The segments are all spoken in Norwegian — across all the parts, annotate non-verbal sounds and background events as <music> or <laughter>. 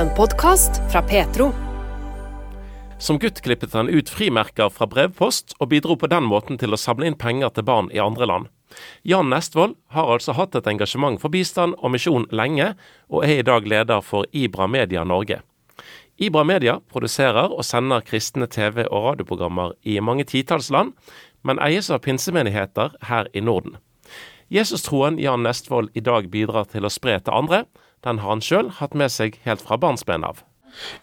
En podkast fra Petro. Som gutt klippet han ut frimerker fra brevpost, og bidro på den måten til å samle inn penger til barn i andre land. Jan Nestvold har altså hatt et engasjement for bistand og misjon lenge, og er i dag leder for Ibra Media Norge. Ibra Media produserer og sender kristne TV- og radioprogrammer i mange titalls land, men eies av pinsemenigheter her i Norden. Jesus-troen Jan Nestvold i dag bidrar til å spre til andre, den har han sjøl hatt med seg helt fra barnsben av.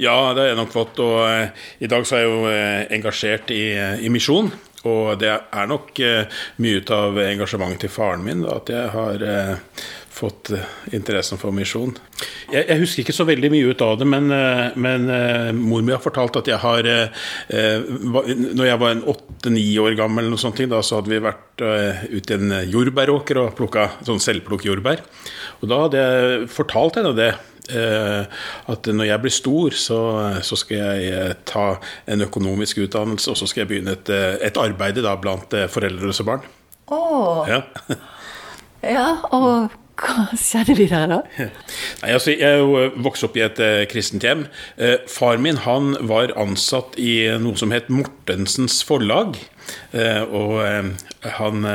Ja, det jeg nok fått. Og eh, i dag så er jeg jo eh, engasjert i, eh, i misjon. Og det er nok eh, mye ut av engasjementet til faren min da, at jeg har eh, fått eh, interessen for misjon. Jeg, jeg, husker ikke så veldig mye ut av det, men, men mor mi har fortalt at jeg har Når jeg var en åtte-ni år gammel, eller noe sånt, da, så hadde vi vært ute i en jordbæråker og plukka sånn selvplukk jordbær. Og da hadde jeg fortalt henne det at når jeg blir stor, så, så, skal jeg ta en økonomisk utdannelse, og så skal jeg begynne et, et arbeid da, blant foreldreløse barn. Oh. Ja. <laughs> ja, og hva skjedde videre da? <laughs> Nei, altså, jeg er vokst opp i et kristent hjem. Far min han var ansatt i noe som het Mortensens Forlag. Og han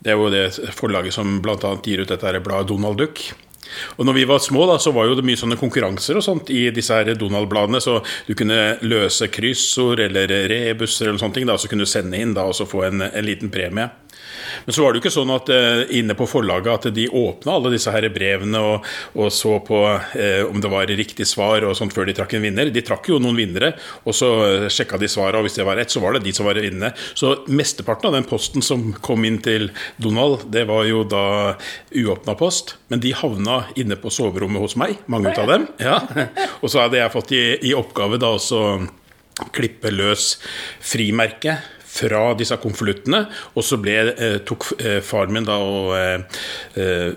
Det er jo det forlaget som bl.a. gir ut dette bladet Donald Duck. Og når vi var små, da, så var jo det mye sånne konkurranser og sånt i disse her Donald-bladene. Så du kunne løse kryssord eller rebusser eller sånne ting, da, så kunne du sende inn da, og så få en, en liten premie. Men så var det jo ikke sånn at uh, inne på forlaget at de åpna alle disse her brevene og, og så på eh, om det var riktig svar og sånt før de trakk en vinner. De trakk jo noen vinnere, og så uh, sjekka de svarene, og hvis det var rett, så var det de som var vinnende. Så mesteparten av den posten som kom inn til Donald, det var jo da uåpna post. Men de havna inne på soverommet hos meg, mange av dem. <laughs> Ja. <laughs> Og så hadde jeg fått i, i oppgave da også klippe løs frimerket fra disse konvoluttene. Og så ble, eh, tok faren far min da og eh,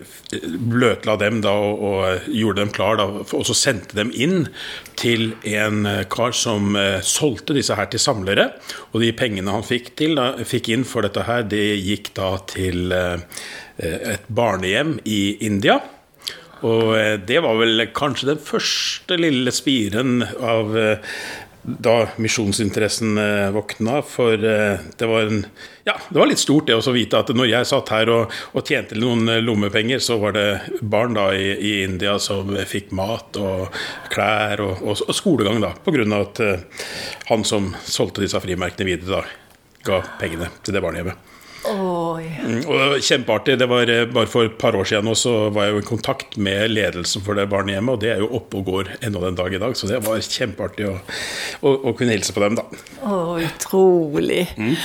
bløtla dem da og gjorde dem klar, da, og så sendte dem inn til en kar som solgte disse her til samlere. Og de pengene han fikk, til, da, fikk inn for dette her, det gikk da til et barnehjem i India. Og det var vel kanskje den første lille spiren av da misjonsinteressen eh, våkna. For eh, det var, en, ja, det var litt stort det å vite at når jeg satt her og, og tjente noen eh, lommepenger, så var det barn da i, i India som fikk mat og klær og, og, og skolegang, da, pga. at han som solgte disse frimerkene videre, da, ga pengene til det barnehjemmet. Oi. det var Kjempeartig. det var eh, Bare for et par år siden så var jeg jo i kontakt med ledelsen for det barnehjemmet, og det er jo oppe og går ennå den dag i dag. Så det var kjempeartig å, å, å kunne hilse på dem, da. Å, utrolig. Mm.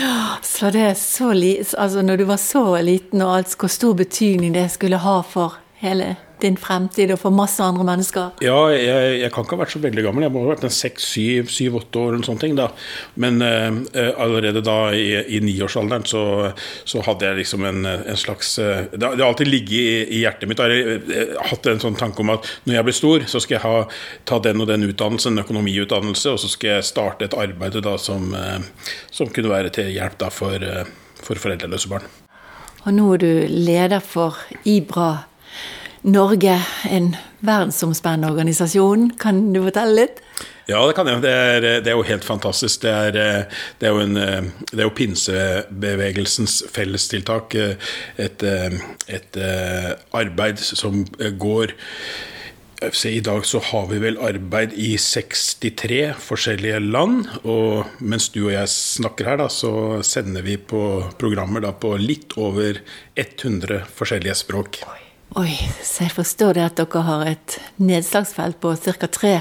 Så det er så li altså når du var så liten, og alt, hvor stor betydning det skulle ha for hele din fremtid og for masse andre mennesker? Ja, jeg, jeg kan ikke ha vært så veldig gammel. Jeg må ha vært en seks, syv, syv-åtte år. eller sånne ting da. Men uh, allerede da i, i niårsalderen så, så, hadde jeg liksom en, en slags uh, Det har alltid ligget i, i, hjertet mitt. Jeg har jeg hatt en sånn tanke om at når jeg blir stor, så skal jeg ha, ta den og den utdannelsen, økonomiutdannelse, og så skal jeg starte et arbeid da som, som kunne være til hjelp da for, for foreldreløse barn. Og nå er du leder for IBRA Norge, en verdensomspennende organisasjon. Kan du fortelle litt? Ja, det kan jeg. Det er, det er jo helt fantastisk. Det er, det er, jo, en, det er jo pinsebevegelsens fellestiltak. Et, et arbeid som går I dag så har vi vel arbeid i 63 forskjellige land. Og mens du og jeg snakker her, da, så sender vi på programmer da, på litt over 100 forskjellige språk. Oi. Oi, så jeg forstår det at dere har et nedslagsfelt på ca. tre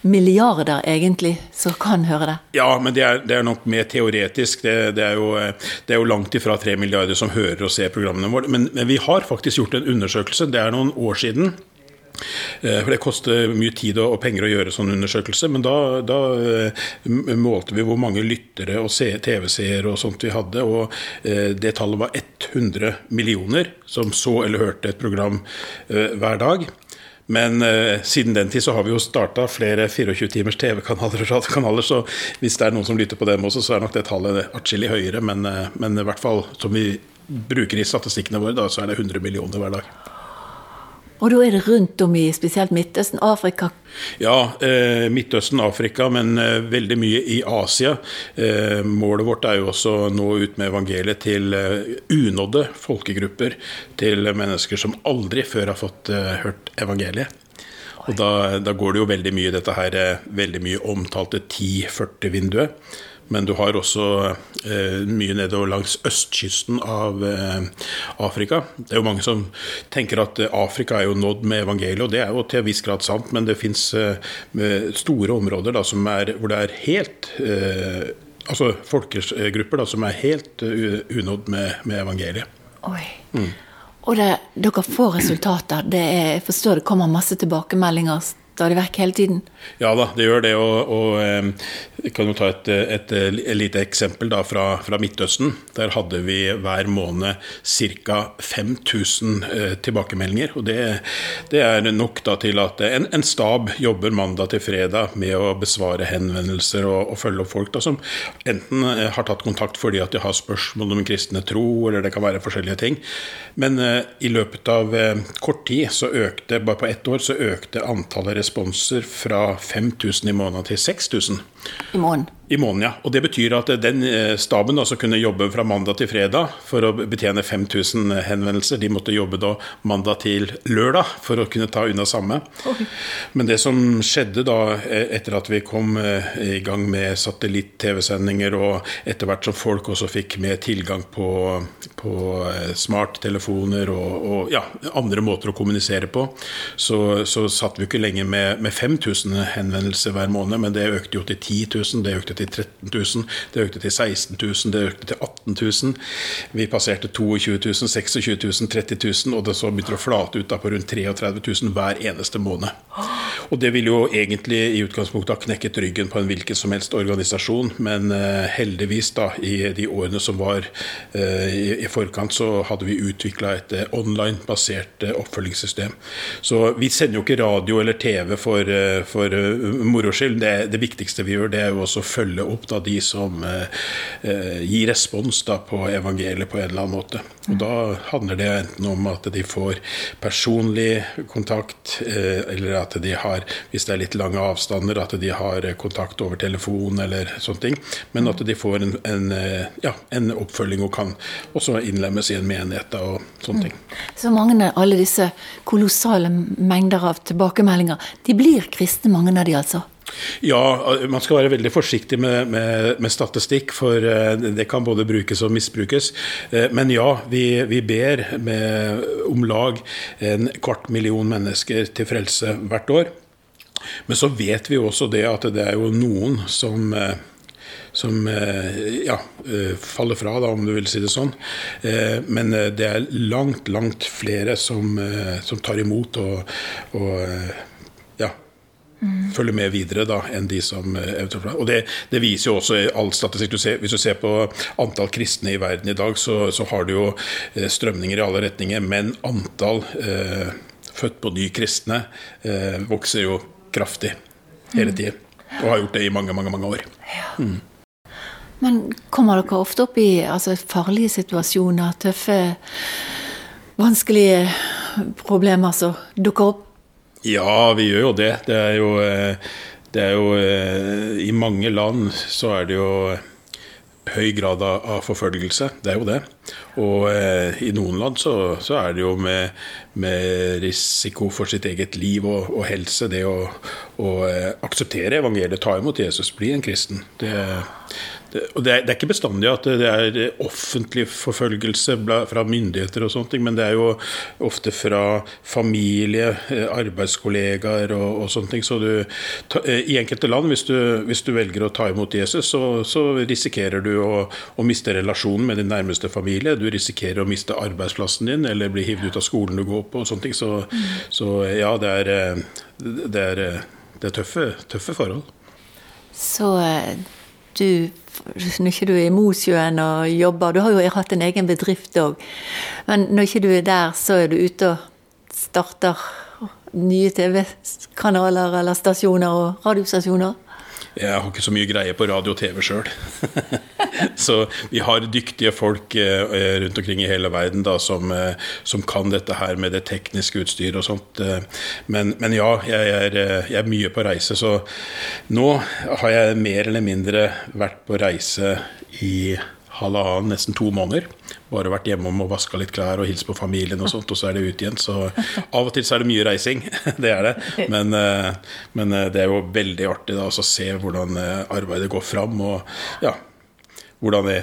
milliarder, egentlig, som kan høre det? Ja, men det er, det er nok mer teoretisk. Det, det, er jo, det, er jo, langt ifra tre milliarder som hører og ser programmene våre. Men, men vi har faktisk gjort en undersøkelse, det er noen år siden. Eh, for Det koster mye tid og penger å gjøre sånn undersøkelse, men da, da eh, målte vi hvor mange lyttere og TV-seere og sånt vi hadde, og eh, det tallet var 100 millioner som så eller hørte et program hver dag. Men eh, siden den tid så har vi jo starta flere 24 timers TV-kanaler og radiokanaler, så hvis det er noen som lytter på dem også, så er nok det tallet atskillig høyere. Men, men, i hvert fall som vi bruker i statistikkene våre, da, så er det 100 millioner hver dag. Og da er det rundt om i spesielt Midtøsten, Afrika? Ja, eh, Midtøsten, Afrika, men eh, veldig mye i Asia. Eh, målet vårt er jo også å nå ut med evangeliet til eh, unådde folkegrupper. Til mennesker som aldri før har fått eh, hørt evangeliet. Og da, da, går det jo veldig mye dette her eh, veldig mye omtalte 10-40-vinduet. Men du har også eh, mye nedover langs østkysten av eh, Afrika. Det er jo mange som tenker at eh, Afrika er jo nådd med evangeliet, og det er jo til en viss grad sant, men det fins eh, store områder da, er, hvor det er helt eh, Altså folkegrupper da, som er helt uh, unådd med, med, evangeliet. Oi. Mm. Og det, dere får resultater. Det er, jeg forstår det kommer masse tilbakemeldinger stadig vekk hele tiden? Ja da, det gjør det. Og, og jeg kan jo ta et, et, et lite eksempel da fra, fra, Midtøsten. Der hadde vi hver måned ca. 5000 eh, tilbakemeldinger. Og det, det, er nok da til at en, en, stab jobber mandag til fredag med å besvare henvendelser og, og følge opp folk da, som enten eh, har tatt kontakt fordi at de har spørsmål om kristne tro, eller det kan være forskjellige ting. Men eh, i løpet av eh, kort tid så økte, bare på ett år, så økte antallet responser fra 5000 i måneden til 6000. I måneden? I måneden, ja. Og Det betyr at den eh, staben også kunne jobbe fra mandag til fredag for å betjene 5000 henvendelser. De måtte jobbe da mandag til lørdag for å kunne ta unna samme. Okay. Men det som skjedde da eh, etter at vi kom eh, i gang med satellitt-TV-sendinger, og etter hvert som folk også fikk med tilgang på, på smarttelefoner og, og ja, andre måter å kommunisere på, så, så satt vi ikke lenger med, med 5000 henvendelser hver måned, men det økte jo til 10 000. Det økte økte til 13 000, det økte til 16 000, det økte til 18 000. Vi passerte 22 000, 26 000, 30 000, og det så begynte å flate ut da på rundt 33 000 hver eneste måned. Og det ville jo egentlig i utgangspunktet ha knekket ryggen på en hvilken som helst organisasjon, men uh, heldigvis, da, i de årene som var uh, i, forkant, så hadde vi utvikla et uh, online-basert oppfølgingssystem. Så vi sender jo ikke radio eller TV for, for moro skyld. Det, det, viktigste vi gjør, det er jo også å følge følge opp da, de som eh, eh, gir respons da, på evangeliet på en eller annen måte. Og Da handler det enten om at de får personlig kontakt, eh, eller at de har, hvis det er litt lange avstander, at de har kontakt over telefon eller sånne ting. Men at de får en, en, eh, ja, en oppfølging og kan også innlemmes i en menighet da, og sånne ting. Så mange av alle disse kolossale mengder av tilbakemeldinger, de blir kristne, mange av de altså? Ja, man skal være veldig forsiktig med, med, med, statistikk, for eh, det kan både brukes og misbrukes. Eh, men ja, vi, vi ber med om lag en kvart million mennesker til frelse hvert år. Men så vet vi også det at det er jo noen som eh, som ja, faller fra, da, om du vil si det sånn. Men det er langt, langt flere som, som tar imot og, og mm. følger med videre da, enn de som eh, eventuelt Og det, det viser jo også all statistikk. Du ser, hvis du ser på antall kristne i verden i dag, så, så har du jo eh, strømninger i alle retninger. Men antall eh, født på ny kristne eh, vokser jo kraftig hele mm. tiden. Og har gjort det i mange, mange, mange år. Mm. Men kommer dere ofte opp i altså, farlige situasjoner, tøffe, vanskelige problemer som dukker opp ja, vi gjør jo det. Det er jo, eh, det er jo eh, I mange land så er det jo høy grad av forfølgelse. Det er jo det. Og eh, i noen land så, så er det jo med, med, risiko for sitt eget liv og, og helse, det å, å akseptere evangeliet, ta imot Jesus, bli en kristen. Det, og det er, det er, ikke bestandig at det er offentlig forfølgelse fra myndigheter, og sånne ting, men det er jo ofte fra familie, eh, arbeidskollegaer og, og sånne ting. Så du, ta, I enkelte land, hvis du, hvis du, velger å ta imot Jesus, så, så risikerer du å, å, miste relasjonen med din nærmeste familie. Du risikerer å miste arbeidsplassen din eller bli hivd ut av skolen du går på. og sånne ting. Så, så ja, det er, eh, det er, det er tøffe, tøffe forhold. Så du når ikke du er i Mosjøen og jobber Du har jo hatt en egen bedrift òg. Men når ikke du er der, så er du ute og starter nye TV-kanaler eller stasjoner og radiostasjoner? Jeg har ikke så mye greie på radio og TV sjøl. <laughs> så vi har dyktige folk eh, rundt omkring i hele verden da, som, eh, som, kan dette her med det tekniske utstyret og sånt. Men, men ja, jeg er, jeg er, mye på reise, så nå har jeg mer eller mindre vært på reise i halvannen, nesten to måneder. Bare vært hjemom og vaska litt klær og hilst på familien og sånt, og så er det ut igjen. Så av og til så er det mye reising. <laughs> Det er det. Men, eh, men eh, det er jo veldig artig da, å se hvordan eh, arbeidet går fram, og ja, hvordan det,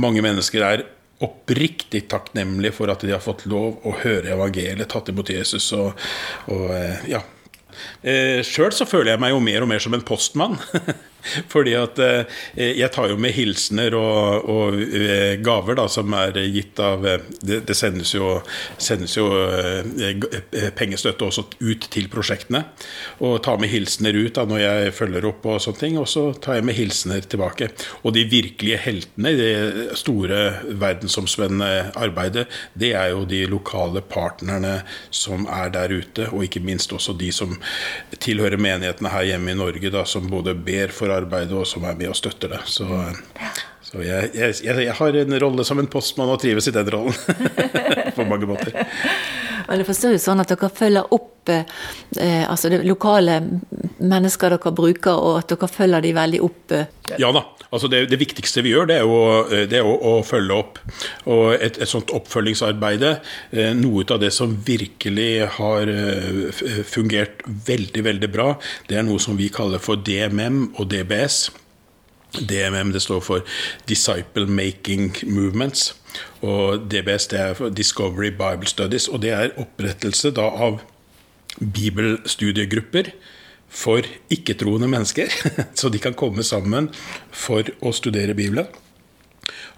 mange mennesker er oppriktig takknemlige for at de har fått lov å høre evangeliet, tatt imot Jesus og, og ja. Sjøl så føler jeg meg jo mer og mer som en postmann. <laughs> Fordi at eh, jeg tar jo med hilsener og, og eh, gaver da, som er gitt av eh, Det, det sendes, jo, sendes jo, pengestøtte også ut til prosjektene. Og tar med hilsener ut da, når jeg følger opp og sånne ting. Og så tar jeg med hilsener tilbake. Og de virkelige heltene i det store verdensomspennende arbeidet, det er jo de lokale partnerne som er der ute, og ikke minst også de som tilhører menighetene her hjemme i Norge, da, som både ber for arbeidet, og som er med og støtter det. Så, så jeg, jeg, jeg, har en rolle som en postmann og trives i den rollen. <laughs> <laughs> på mange måter. Jeg forstår jo sånn at dere følger opp eh, altså det lokale mennesker dere bruker, og at dere følger de veldig opp? Eh. Ja da. Altså det, det, viktigste vi gjør, det er, å, det er jo å, følge opp. Og et, et sånt oppfølgingsarbeid, eh, noe av det som virkelig har eh, fungert veldig, veldig bra, det er noe som vi kaller for DMM og DBS. DMM det står for Disciple Making Movements. Og DBS det er for Discovery Bible Studies. Og det er opprettelse da av bibelstudiegrupper for ikke-troende mennesker. <laughs> Så de kan komme sammen for å studere Bibelen.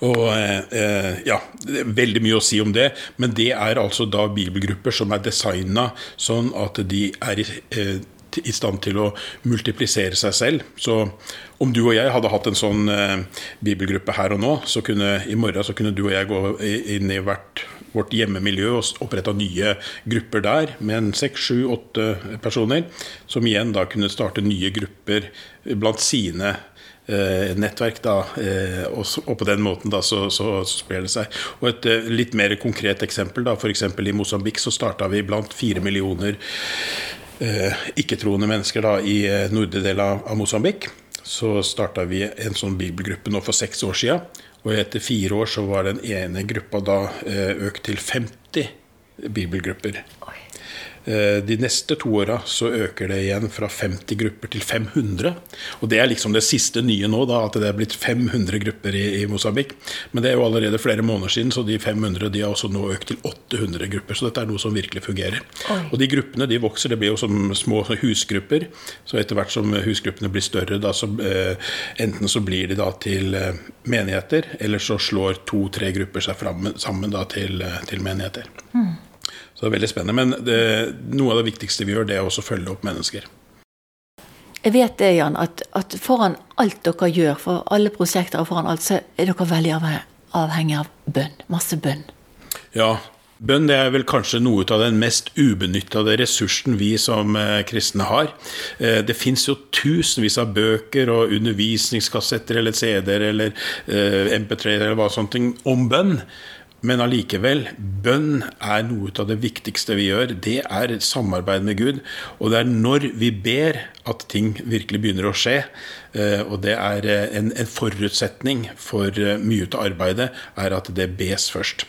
Og eh, ja, det er veldig mye å si om det, men det er altså da bibelgrupper som er designa sånn at de er eh, i stand til å multiplisere seg selv. Så om du og jeg hadde hatt en sånn eh, bibelgruppe her og nå, så kunne i morgen så kunne du og jeg gå inn i hvert vårt hjemmemiljø og oppretta nye grupper der med seks, sju, åtte personer. Som igjen da kunne starte nye grupper blant sine eh, nettverk. da, eh, og, på den måten da så, så, sprer det seg. Og Et litt mer konkret eksempel. da, F.eks. i Mosambik så starta vi blant fire millioner ikke-troende mennesker da i eh, nordre del av Mosambik. Så starta vi en sånn bibelgruppe nå for seks år sia. Og etter fire år så var den ene gruppa da eh, økt til 50 bibelgrupper. Oi. Eh, de neste to åra så øker det igjen fra 50 grupper til 500. Og det er liksom det siste nye nå, da, at det er blitt 500 grupper i, i Mosambik. Men det er jo allerede flere måneder siden, så de 500 de har også nå økt til 800 grupper. Så dette er noe som virkelig fungerer. Oi. Og de gruppene de vokser, det blir jo som små husgrupper. Så etter hvert som husgruppene blir større, da, så, eh, enten så blir de da til eh, menigheter, eller så slår to-tre grupper seg fram, sammen da, til, eh, til menigheter. Mm. Så det er veldig spennende. Men det, noe av det viktigste vi gjør, det er også å følge opp mennesker. Jeg vet det, Jan, at, at, foran alt dere gjør, for alle prosjekter og foran alt, så er dere veldig avhengig av bønn. Masse bønn. Ja, Bønn det er vel kanskje noe av den mest ubenyttede ressursen vi som eh, kristne har. Eh, det fins jo tusenvis av bøker og undervisningskassetter eller CD-er eller eh, MP3 eller hva sånt om bønn. Men allikevel, bønn er noe av det viktigste vi gjør. Det er samarbeid med Gud. Og det er når vi ber at ting virkelig begynner å skje. Eh, og det er eh, en, en forutsetning for eh, mye av arbeidet, er at det bes først.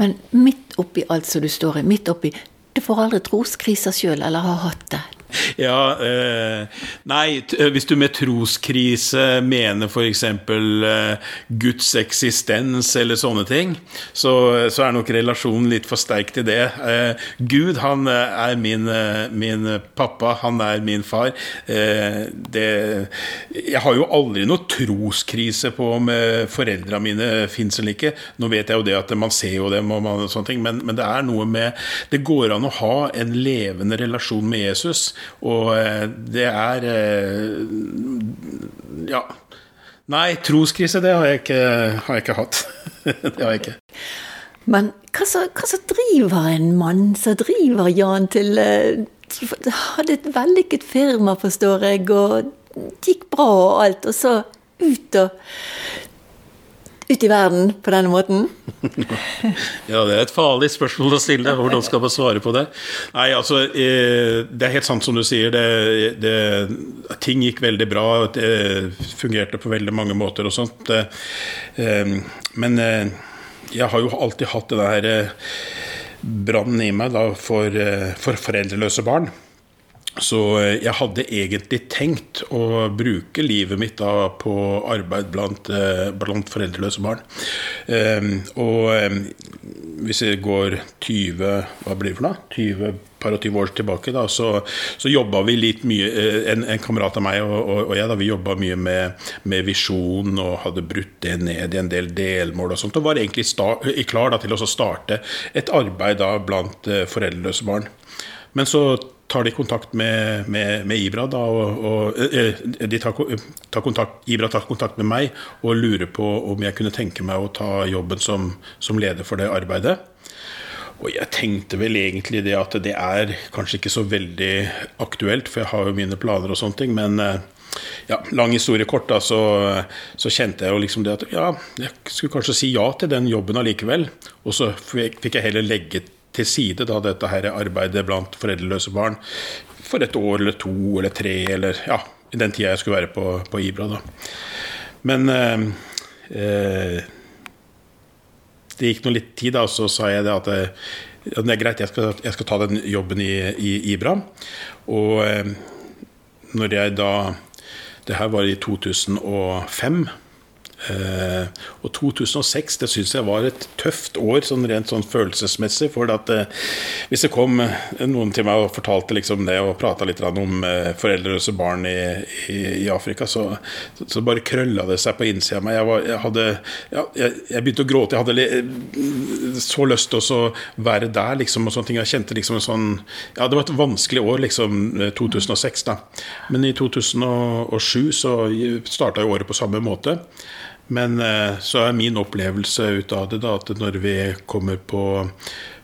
Men midt oppi alt som du står i, midt oppi Du får aldri troskriser sjøl, eller har hatt det? <laughs> Ja, eh, nei, eh, hvis du med troskrise mener f.eks. Eh, Guds eksistens eller sånne ting, så, så, er nok relasjonen litt for sterk til det. Eh, Gud, han eh, er min, eh, min, pappa, han er min far. Det, jeg har jo aldri noe troskrise på om foreldra mine fins eller ikke. Nå vet jeg jo det at man ser jo dem, og man, sånne ting, men, men det er noe med Det går an å ha en levende relasjon med Jesus. Og eh, det er eh, Ja. Nei, troskrise, det har jeg ikke, har jeg ikke hatt. <laughs> det har jeg ikke. Men hva som driver en mann som driver Jan til uh, Hadde et vellykket firma, forstår jeg, og gikk bra og alt, og så ut og ut i verden på denne måten? <laughs> ja, det er et farlig spørsmål å stille. Hvordan skal man svare på det? Nei, altså, eh, Det er helt sant som du sier. Det, det, ting gikk veldig bra. Det fungerte på veldig mange måter og sånt. Eh, men eh, jeg har jo alltid hatt det der brannen i meg da, for, for foreldreløse barn. Så eh, jeg hadde egentlig tenkt å bruke livet mitt da på arbeid blant, eh, blant foreldreløse barn. Ehm, og ehm, hvis jeg går 20 hva blir det for noe? 20 par og 20 år tilbake, da, så, så jobba vi litt mye eh, En, en kamerat av meg og, og, og jeg da, vi jobba mye med, med, visjon og hadde brutt det ned i en del delmål og sånt. Og var egentlig sta, klar da, til å starte et arbeid da blant foreldreløse barn. Men så tar de kontakt med, med, med Ibra, da, og, og eh, de tar, tar kontakt, Ibra tar kontakt med meg og lurer på om jeg kunne tenke meg å ta jobben som, som leder for det arbeidet. Og jeg tenkte vel egentlig det at det er kanskje ikke så veldig aktuelt, for jeg har jo mine planer og sånne ting. Men eh, ja, lang historie kort, da, så, så, kjente jeg jo liksom det at ja, jeg skulle kanskje si ja til den jobben allikevel. Og så fikk jeg heller legge til side da, dette her arbeidet blant foreldreløse barn for et år eller to eller tre, eller ja, i den tida jeg skulle være på, på Ibra. da. Men eh, eh, det gikk nå litt tid, da, så sa jeg det at eh, det er greit, jeg skal, jeg skal ta den jobben i, i Ibra. Og eh, når jeg da Det her var i 2005. Uh, og 2006 det syns jeg var et tøft år sånn rent sånn følelsesmessig. For at uh, hvis det kom uh, noen til meg og fortalte liksom det og prata litt om foreldreløse barn i, i, i Afrika, så, så, bare krølla det seg på innsida av meg. Jeg, var, jeg, hadde, ja, jeg, jeg, begynte å gråte. Jeg hadde så lyst til å være der, liksom. og sånne ting. Jeg kjente liksom en sånn Ja, det var et vanskelig år, liksom, 2006. da Men i 2007 så starta jo året på samme måte. Men eh, så er min opplevelse ut av det da, at når vi kommer på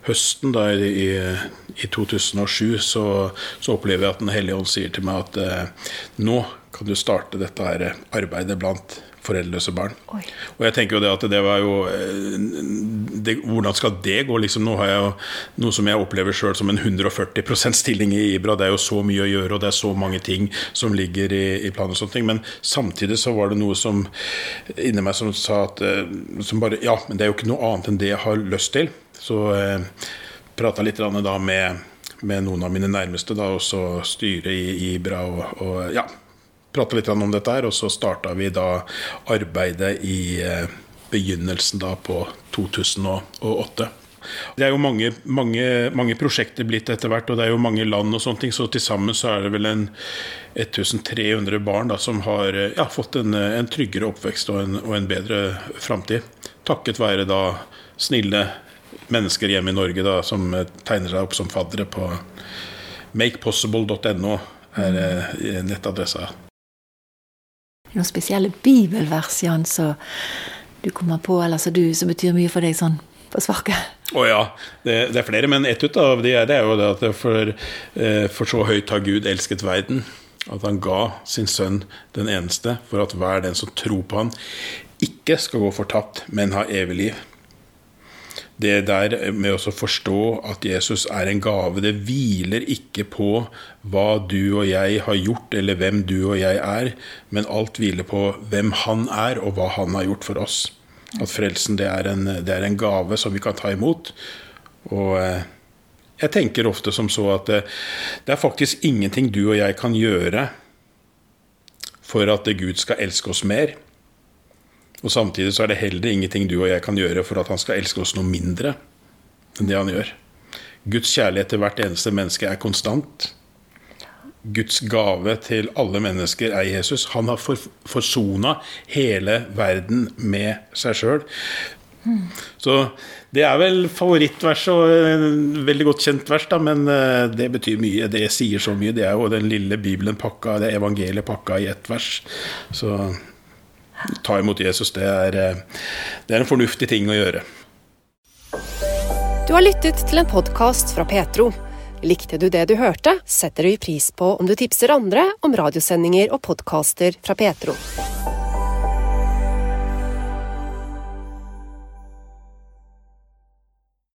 høsten da, i, i 2007, så, så, opplever jeg at Den hellige ånd sier til meg at eh, nå kan du starte dette her arbeidet blant foreldreløse barn. Oi. Og jeg tenker jo det at det var jo eh, det, Hvordan skal det gå? Liksom, nå har jeg jo noe som jeg opplever sjøl som en 140% stilling i Ibra. Det er jo så mye å gjøre, og det er så mange ting som ligger i, i planen. og sånne ting, Men samtidig så var det noe som inni meg som sa at eh, som bare, Ja, men det er jo ikke noe annet enn det jeg har lyst til. Så eh, prata litt da med, med noen av mine nærmeste, da, og så styret i Ibra og, og ja, prata litt om dette her, og så starta vi da arbeidet i eh, begynnelsen da på 2008. Det er jo mange, mange, mange, prosjekter blitt etter hvert, og det er jo mange land og sånne ting, så til sammen så er det vel en 1300 barn da, som har eh, ja, fått en, en, tryggere oppvekst og en, og en bedre framtid. Takket være da snille mennesker hjemme i Norge da, som tegner seg opp som faddere på makepossible.no er eh, nettadressa noen spesielle bibelvers, Jan, som du kommer på, eller som, betyr mye for deg sånn på sparket? Å oh, ja, det, det, er flere, men ett av de er, det er jo det at for, eh, for så høyt har Gud elsket verden, at han ga sin sønn den eneste, for at hver den som tror på han, ikke skal gå fortapt, men ha evig liv det der med å forstå at Jesus er en gave, det hviler ikke på hva du og jeg har gjort, eller hvem du og jeg er, men alt hviler på hvem han er, og hva han har gjort for oss. At frelsen det er en, det er en gave som vi kan ta imot. Og eh, jeg tenker ofte som så at det, det er faktisk ingenting du og jeg kan gjøre for at Gud skal elske oss mer. Og Samtidig så er det heller ingenting du og jeg kan gjøre for at han skal elske oss noe mindre enn det han gjør. Guds kjærlighet til hvert eneste menneske er konstant. Guds gave til alle mennesker er Jesus. Han har for, forsona hele verden med seg sjøl. Så det er vel favorittverset og en veldig godt kjent vers, da, men eh, det betyr mye. Det sier så mye. Det er jo den lille Bibelen pakka, det evangeliet pakka i ett vers. Så ta imot Jesus, det er, eh, det er en fornuftig ting å gjøre. Du har lyttet til en podkast fra Petro. Likte du det du hørte, setter vi pris på om du tipser andre om radiosendinger og podkaster fra Petro.